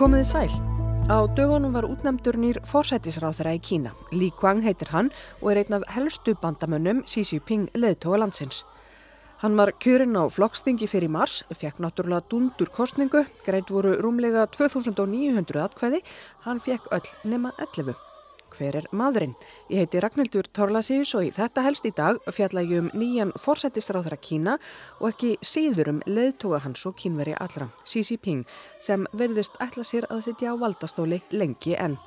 Komiði sæl. Á dögunum var útnæmdur nýr fórsættisráþara í Kína. Li Kuang heitir hann og er einn af helstu bandamönnum Xi Jinping leðtóa landsins. Hann var kjörinn á flokkstingi fyrir mars, fekk náttúrulega dundur kostningu, greitt voru rúmlega 2900 atkvæði, hann fekk öll nema 11. Hver er maðurinn? Ég heiti Ragnhildur Torlasíus og í þetta helst í dag fjalla ég um nýjan fórsættisráþara Kína og ekki síður um leðtóa hans og kínveri allra, Xi Jinping, sem verðist ætla sér að sitja á valdastóli lengi enn.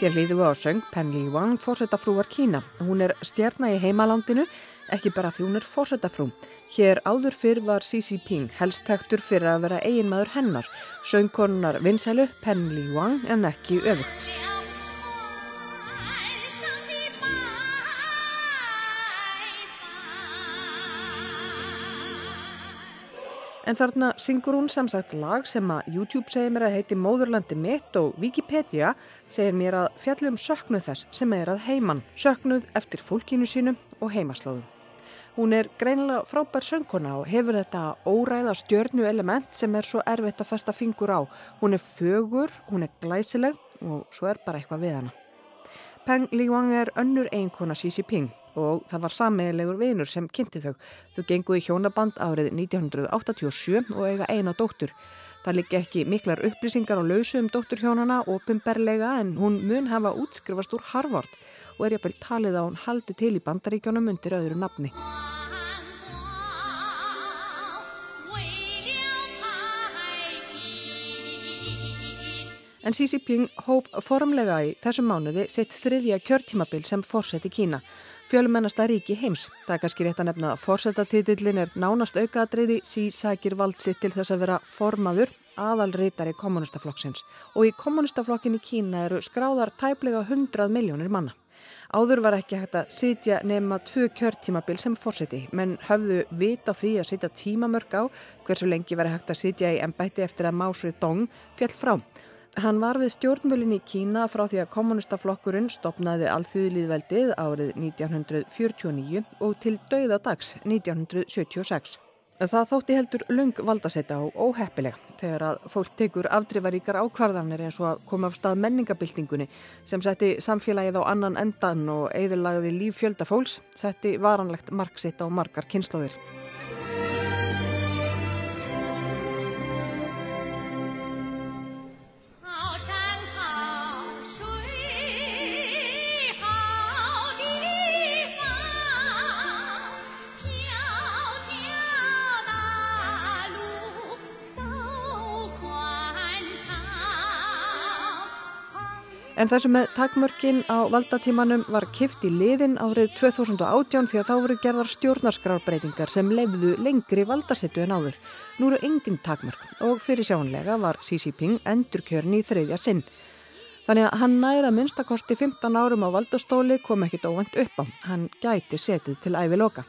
Hér líðum við á söng Penli Wang, fórsetafrúar Kína. Hún er stjarnar í heimalandinu, ekki bara því hún er fórsetafrú. Hér áður fyrr var Xi Jinping helstektur fyrir að vera eiginmaður hennar, söngkonunar vinsælu Penli Wang en ekki öfugt. En þarna syngur hún samsagt lag sem að YouTube segir mér að heiti Móðurlandi mitt og Wikipedia segir mér að fjallum söknuð þess sem er að heiman, söknuð eftir fólkinu sínu og heimaslóðum. Hún er greinilega frábær söngkona og hefur þetta óræða stjörnu element sem er svo erfitt að festa fingur á. Hún er fögur, hún er glæsileg og svo er bara eitthvað við hana. Peng Liwang er önnur eiginkona Xi Jinping og það var sammeðilegur vinur sem kynnti þau. Þau gengu í hjónaband árið 1987 og eiga eina dóttur. Það líka ekki miklar upplýsingar á lausu um dótturhjónana ofinberlega en hún mun hafa útskrifast úr Harvard og er jafnvel talið að hún haldi til í bandaríkjónum undir öðru nafni. En Xi Jinping hóf formlega í þessum mánuði sitt þriðja kjörtímabil sem fórseti Kína fjölmennasta ríki heims. Það er kannski rétt að nefna að fórsetatitillin er nánast aukaðatriði sísækir valdsitt til þess að vera formaður aðalrítari kommunistaflokksins og í kommunistaflokkin í Kína eru skráðar tæplega 100 miljónir manna. Áður var ekki hægt að sitja nema tvö kjörtímabil sem fórseti menn höfðu vita því að sitja tímamörk á hversu lengi veri hægt að sitja í ennbætti eftir að Másrið Dong fjall frá. Hann var við stjórnvölin í Kína frá því að kommunistaflokkurinn stopnaði alþýðlýðveldið árið 1949 og til dauðadags 1976. Það þótti heldur lung valdasetta og óheppileg þegar að fólk tekur afdrifaríkar ákvarðanir eins og að koma af stað menningabildingunni sem setti samfélagið á annan endan og eðurlagði líf fjölda fólks, setti varanlegt marksitt á margar kynnslóðir. En þessu með takmörkin á valdatímanum var kift í liðin árið 2018 því að þá voru gerðar stjórnarskrárbreytingar sem lefðu lengri valdasettu en áður. Nú eru engin takmörk og fyrir sjónlega var Xi Jinping endurkjörn í þriðja sinn. Þannig að hann næra minnstakosti 15 árum á valdastóli kom ekkit óvænt upp á. Hann gæti setið til ævi loka.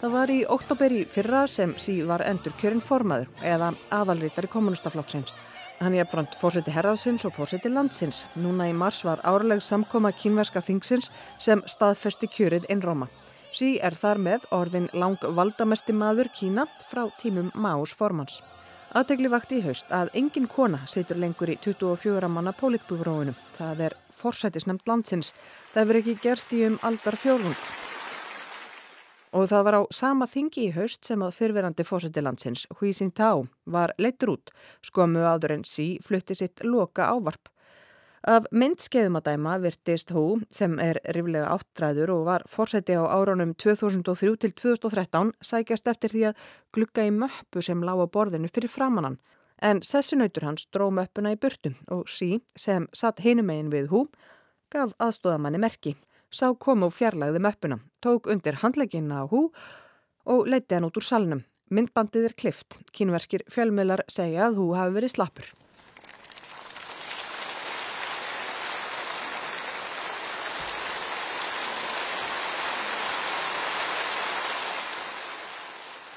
Það var í oktober í fyrra sem sí var endur kjörinn formaður eða aðalrítari kommunistaflokksins. Hann er frant fórseti herraðsins og fórseti landsins. Núna í mars var árleg samkoma kínverska þingsins sem staðfesti kjörið inn Róma. Sí er þar með orðin lang valdamesti maður Kína frá tímum Máus formans. Aðtegli vakti í haust að engin kona situr lengur í 24 manna pólitbúróinu. Það er fórsetisnemt landsins. Það verður ekki gerst í um aldar fjórung. Og það var á sama þingi í haust sem að fyrverandi fósiti landsins, Hui Jintao, var leittur út, skomu áður en sí flutti sitt loka ávarp. Af myndskeiðum að dæma virtist Hu, sem er riflega áttræður og var fórseti á árunum 2003 til 2013, sækjast eftir því að glukka í möppu sem lág á borðinu fyrir framannan. En sessunautur hans dró möppuna í burtu og sí, sem satt hinumegin við Hu, gaf aðstóðamanni merki sá kom og fjarlæði möppuna, tók undir handleginna á hú og leiti hann út úr salnum. Myndbandið er klift. Kínverskir fjölmjölar segja að hú hafi verið slappur.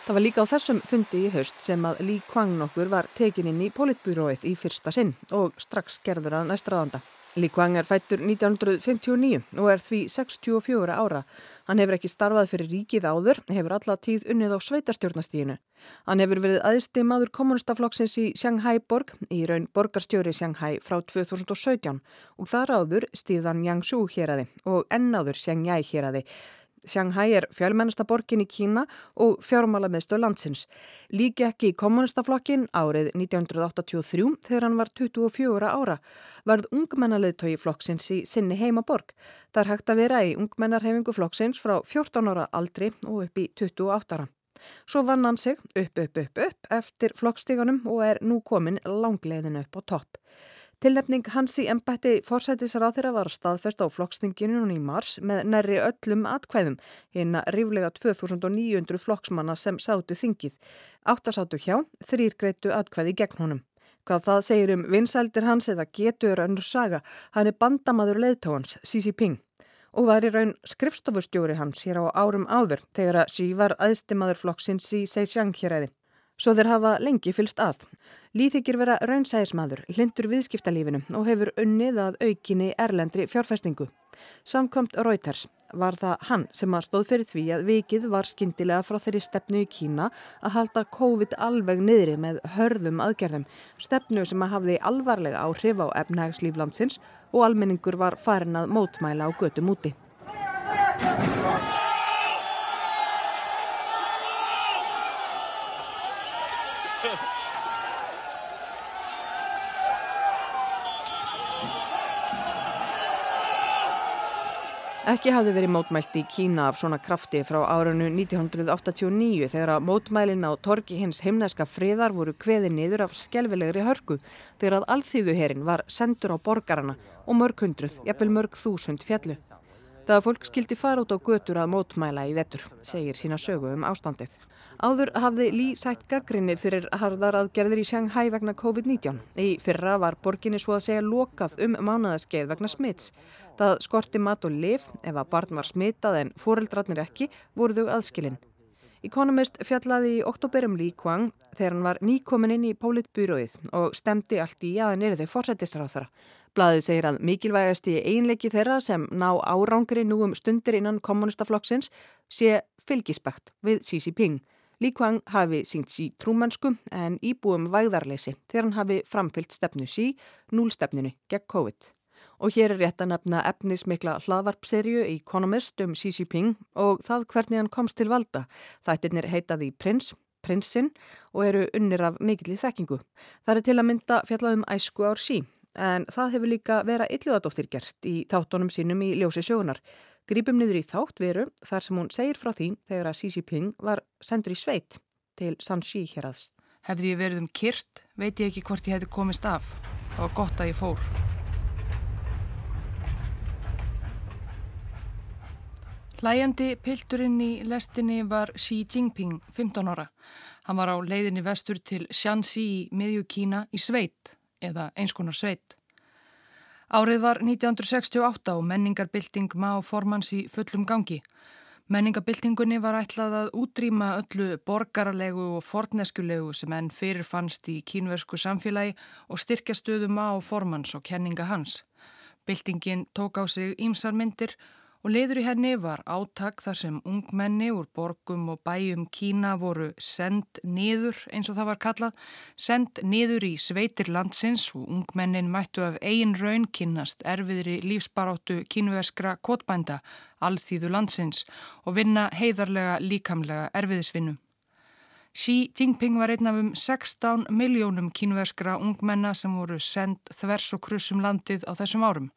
Það var líka á þessum fundi í haust sem að Lý Kvang nokkur var tekin inn í politbúróið í fyrsta sinn og strax gerður að næstraðanda. Lý Kvang er fættur 1959 og er því 64 ára. Hann hefur ekki starfað fyrir ríkið áður, hefur alla tíð unnið á sveitarstjórnastíðinu. Hann hefur verið aðsti maður kommunistaflokksins í Shanghai borg, í raun borgarstjóri Shanghai frá 2017 og þar áður stíðan Yangshu hér aði og ennáður Shanghai hér aði. Shanghai er fjölmennasta borgin í Kína og fjármálameðstöð landsins. Líki ekki í kommunistaflokkin árið 1983 þegar hann var 24 ára. Varð ungmennaleðtögi flokksins í sinni heimaborg. Það er hægt að vera í ungmennarhefingu flokksins frá 14 ára aldri og upp í 28 ára. Svo vann hann sig upp, upp, upp, upp eftir flokkstíganum og er nú komin langleiðin upp á topp. Tilnefning hans í embætti forsætisráð þeirra var staðfest á flokkstinginu núni í mars með nærri öllum atkvæðum hérna ríflega 2900 flokksmanna sem sátu þingið. Áttasátu hjá, þrýr greitu atkvæði gegn honum. Hvað það segir um vinsældir hans eða getur önnur saga, hann er bandamaður leðtóhans, Xi Jinping og var í raun skrifstofustjóri hans hér á árum áður þegar að Xi var aðstimaður flokksins í Seychang hér eði. Svo þeir hafa lengi fylst að. Lýþykir vera raunsæðismadur, lindur viðskiptalífinu og hefur unnið að aukinni erlendri fjárfæstingu. Samkvæmt Reuters var það hann sem að stóð fyrir því að vikið var skindilega frá þeirri stefnu í Kína að halda COVID alveg niðri með hörðum aðgerðum. Stefnu sem að hafði alvarlega áhrif á efnægslíflandsins og almenningur var farin að mótmæla á götu múti. Ekki hafði verið mótmælt í Kína af svona krafti frá árunnu 1989 þegar að mótmælin á torgi hins heimnæska friðar voru kveði niður af skjálfilegri hörku þegar að alþýðuherin var sendur á borgarana og mörg hundruð, jafnvel mörg þúsund fjallu. Það að fólk skildi fara út á götur að mótmæla í vetur, segir sína sögu um ástandið. Áður hafði Lý sætt gaggrinni fyrir harðar aðgerðir í Shanghai vegna COVID-19. Í fyrra var borginni svo að segja lokað um mánaðaskeið vegna smits. Það skorti mat og lif, ef að barn var smitað en fóreldrarnir ekki, voru þau aðskilinn. Economist fjallaði í oktoberum Lý Kwang þegar hann var nýkomin inn í pólitbúróið og stemdi allt í að hann er þau fórsættisráþara. Blaðið segir að mikilvægast í einleiki þeirra sem ná árangri nú um stundir innan kommunistaflokksins sé fylgispekt við Xi Jinping. Lý Kwang hafi sínt sí trúmennsku en íbúum væðarleysi þegar hann hafi framfyllt stefnu sí, núlstefninu gegn COVID. Og hér er rétt að nefna efnismikla hlaðvarpserju í Economist um Xi Jinping og það hvernig hann komst til valda. Þættirnir heitaði Prins, Prinsinn og eru unnir af mikill í þekkingu. Það er til að mynda fjallaðum æsku ár sí, en það hefur líka vera illuðadóttir gert í þáttunum sínum í ljósi sjögunar. Grípum niður í þátt veru þar sem hún segir frá því þegar að Xi Jinping var sendur í sveit til Sanxi hér aðs. Hefði ég verið um kyrt, veit ég ekki hvort ég hefði komist af. Það var gott að ég fór. Hlæjandi pilturinn í lestinni var Xi Jinping, 15 ára. Hann var á leiðinni vestur til Shanxi í miðju Kína í sveit, eða einskonar sveit. Árið var 1968 og menningarbylting má formans í fullum gangi. Menningabyltingunni var ætlað að útrýma öllu borgarlegu og forneskulegu sem enn fyrirfannst í kínversku samfélagi og styrkja stöðum á formans og kenninga hans. Byltingin tók á sig ímsarmyndir og og leiður í henni var átak þar sem ungmenni úr borgum og bæjum Kína voru send niður eins og það var kallað, send niður í sveitir landsins og ungmennin mættu af eigin raun kynast erfiðri lífsbaráttu kínveskra kvotbænda, alþýðu landsins og vinna heiðarlega líkamlega erfiðisvinnu. Xi Jinping var einn af um 16 miljónum kínveskra ungmenna sem voru send þvers og krussum landið á þessum árum.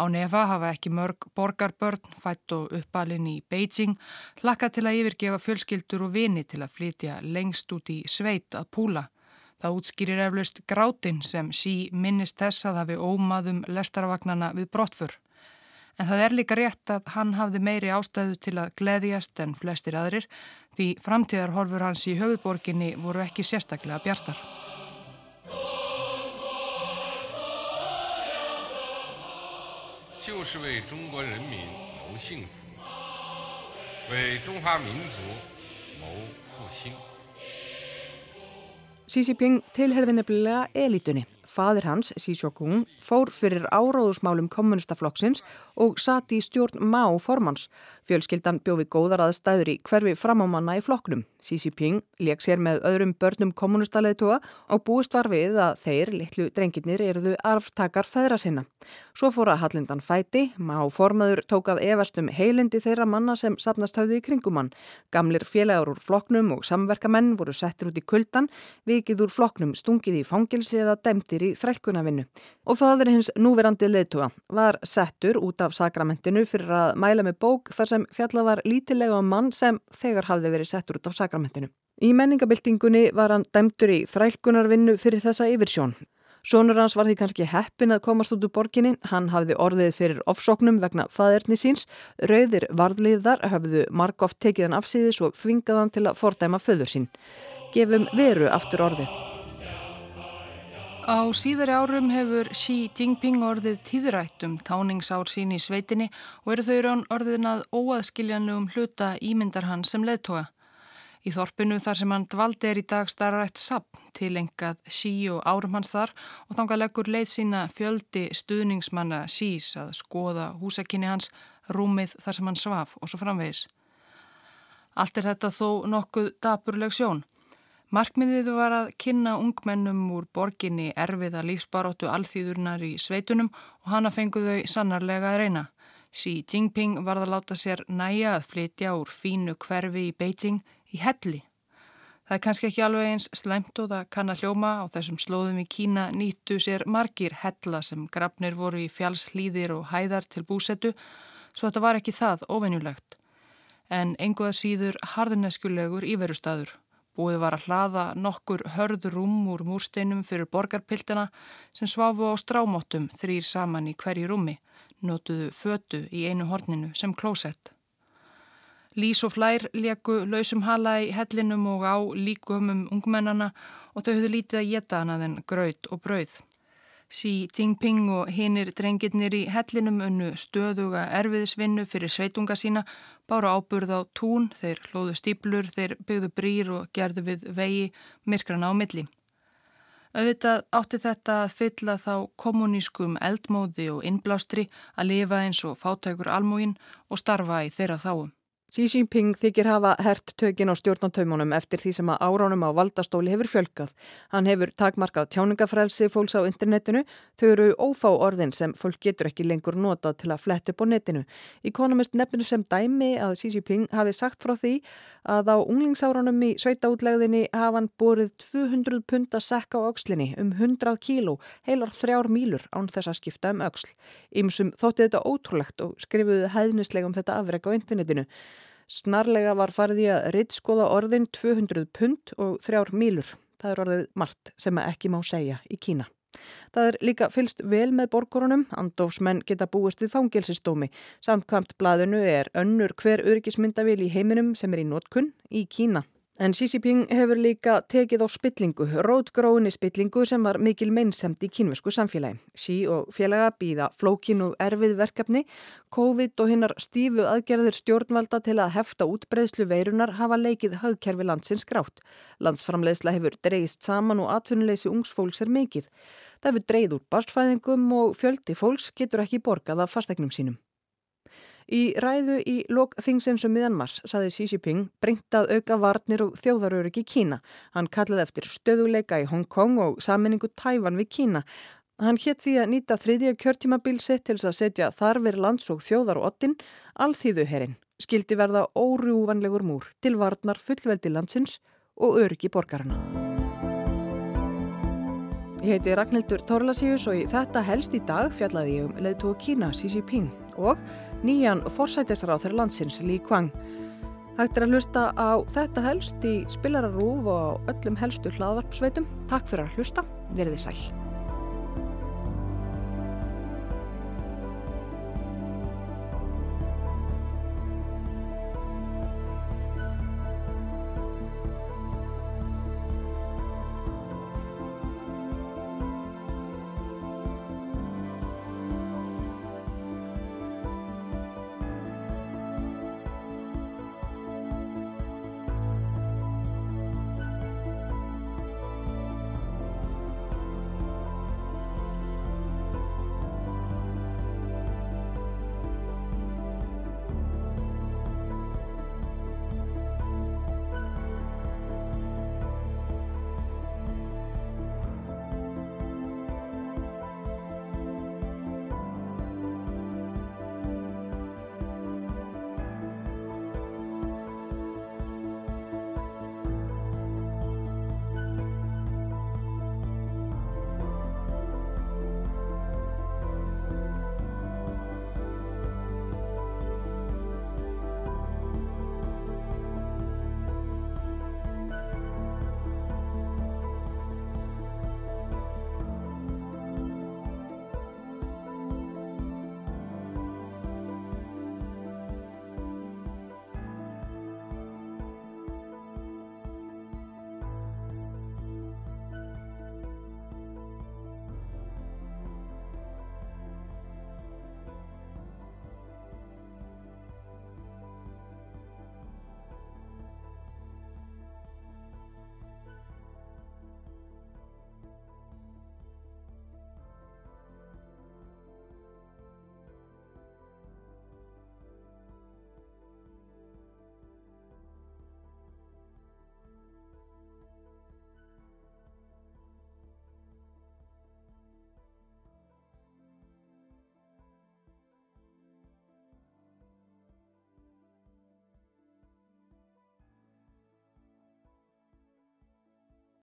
Á nefa hafa ekki mörg borgarbörn fætt og uppalinn í Beijing lakka til að yfirgefa fjölskyldur og vini til að flytja lengst út í sveit að púla. Það útskýrir eflaust grátin sem sí minnist þess að hafi ómaðum lestaravagnana við brottfur. En það er líka rétt að hann hafði meiri ástæðu til að gleðjast en flestir aðrir því framtíðarhorfur hans í höfuborginni voru ekki sérstaklega bjartar. 就是为中国人民谋幸福，为中华民族 Xi Jinping tilherði nefnilega elitunni. Fadir hans, Xi Jinping, fór fyrir áráðusmálum kommunistaflokksins og sati í stjórn Má formans. Fjölskyldan bjófi góðar aðstæður í hverfi framámanna í flokknum. Xi Jinping leik sér með öðrum börnum kommunistaleðtúa og búist var við að þeir, litlu drengirnir, eruðu arftakar feðra sinna. Svo fór að Hallindan fæti, Má formaður tókað efastum heilindi þeirra manna sem sapnast hafði í kringumann. Gamlir félagur úr flokknum og samverkamenn voru settir út í kuldan, vikið úr flokknum stungið í fangilsi eða demtir í þrælkunavinnu og fadur hins núverandi leðtúa var settur út af sakramentinu fyrir að mæla með bók þar sem fjalla var lítilega um mann sem þegar hafði verið settur út af sakramentinu. Í menningabildingunni var hann dæmtur í þrælkunarvinnu fyrir þessa yfirsjón. Sónur hans var því kannski heppin að komast út úr borginni, hann hafði orðið fyrir ofsóknum vegna faðerni síns, rauðir varðliðar hafðu margóft tekið hann afsýðis og þvingað hann til að fordæma föður sín. Gefum veru aftur orðið. Á síðari árum hefur Xi Jinping orðið tíðrætt um táningsár sín í sveitinni og eru þau orðin að óaðskiljanlegum hluta ímyndar hann sem leðtoga. Í þorpinu þar sem hann dvaldi er í dag starrætt sapn til engað Xi og árum hans þar og þanga leggur leið sína fjöldi stuðningsmanna Xis að skoða húsakinni hans, rúmið þar sem hann svaf og svo framvegis. Allt er þetta þó nokkuð daburleg sjón. Markmiðið var að kynna ungmennum úr borginni erfiða lífsbaróttu alþýðurnar í sveitunum og hana fenguðu sannarlega að reyna. Xi Jinping varð að láta sér næja að flytja úr fínu hverfi í Beijing í helli. Það er kannski ekki alveg eins slæmt og það kann að hljóma á þessum slóðum í Kína nýttu sér margir hella sem grafnir voru í fjálslýðir og hæðar til búsettu svo þetta var ekki það ofennjulegt. En enguða síður harðneskulegur íverustadur. Búið var að hlaða nokkur hörður rúm úr múrsteinum fyrir borgarpiltina sem svafu á strámóttum þrýr saman í hverju rúmi, notuðu fötu í einu horninu sem klósett. Lís og flær leku lausum hala í hellinum og á líkumum ungmennana og þau höfðu lítið að geta hana þenn gröð og brauð. Xi Jinping og hinnir drengirnir í hellinum unnu stöðuga erfiðisvinnu fyrir sveitunga sína, bára áburð á tún, þeir hlóðu stíplur, þeir byggðu brýr og gerðu við vegi myrkrana á milli. Auðvitað átti þetta að fylla þá kommunískum eldmóði og innblástri að lifa eins og fátækur almúin og starfa í þeirra þáum. Xi Jinping þykir hafa hert tökin á stjórnantaumunum eftir því sem að áránum á valdastóli hefur fjölkað. Hann hefur takmarkað tjáningafrælsi fólks á internetinu. Þau eru ófá orðin sem fólk getur ekki lengur notað til að fletta upp á netinu. Economist nefnir sem dæmi að Xi Jinping hafi sagt frá því að á unglingsáránum í sveitaútlegðinni hafa hann borið 200 pund að sekka á aukslinni um 100 kíló, heilar þrjár mílur án þess að skipta um auksl. Ymsum þótti þetta ótrúlegt og skrifuði hæðnislegum þetta afreg á internetinu. Snarlega var farið í að rittskoða orðin 200 pund og þrjár mílur. Það er orðið margt sem ekki má segja í Kína. Það er líka fylst vel með borgorunum, andofsmenn geta búist við fangelsistómi. Samkvæmt blaðinu er önnur hver örgismyndavil í heiminum sem er í nótkunn í Kína. En Xi Jinping hefur líka tekið á spillingu, rótgróinni spillingu sem var mikil meinsamt í kínvesku samfélagi. Xi og félaga býða flókin og erfið verkefni, COVID og hinnar stífu aðgerðir stjórnvalda til að hefta útbreyðslu veirunar hafa leikið hagkerfi landsins grátt. Landsframlegsla hefur dreist saman og atvinnuleysi ungsfólks er mikið. Það hefur dreið úr barstfæðingum og fjöldi fólks getur ekki borgað af fastegnum sínum. Í ræðu í lok þingsins um miðanmars saði Xi Jinping brengt að auka varnir og þjóðaröryggi Kína. Hann kallaði eftir stöðuleika í Hong Kong og saminningu Tævan við Kína. Hann hétt því að nýta þriðja kjörtímabilsi til að setja þarfir lands og þjóðar og ottin alþýðuherrin. Skildi verða órjúvanlegur múr til varnar fullveldi landsins og öryggi borgarna. Ég heiti Ragnhildur Torlasíus og í þetta helst í dag fjallaði ég um leðtú Kína Xi Jinping og nýjan forsætisráð þeirra landsins Lý Kvang. Hægt er að hlusta á þetta helst í spilararúf og öllum helstu hlaðvarpsveitum. Takk fyrir að hlusta, verið þið sæl.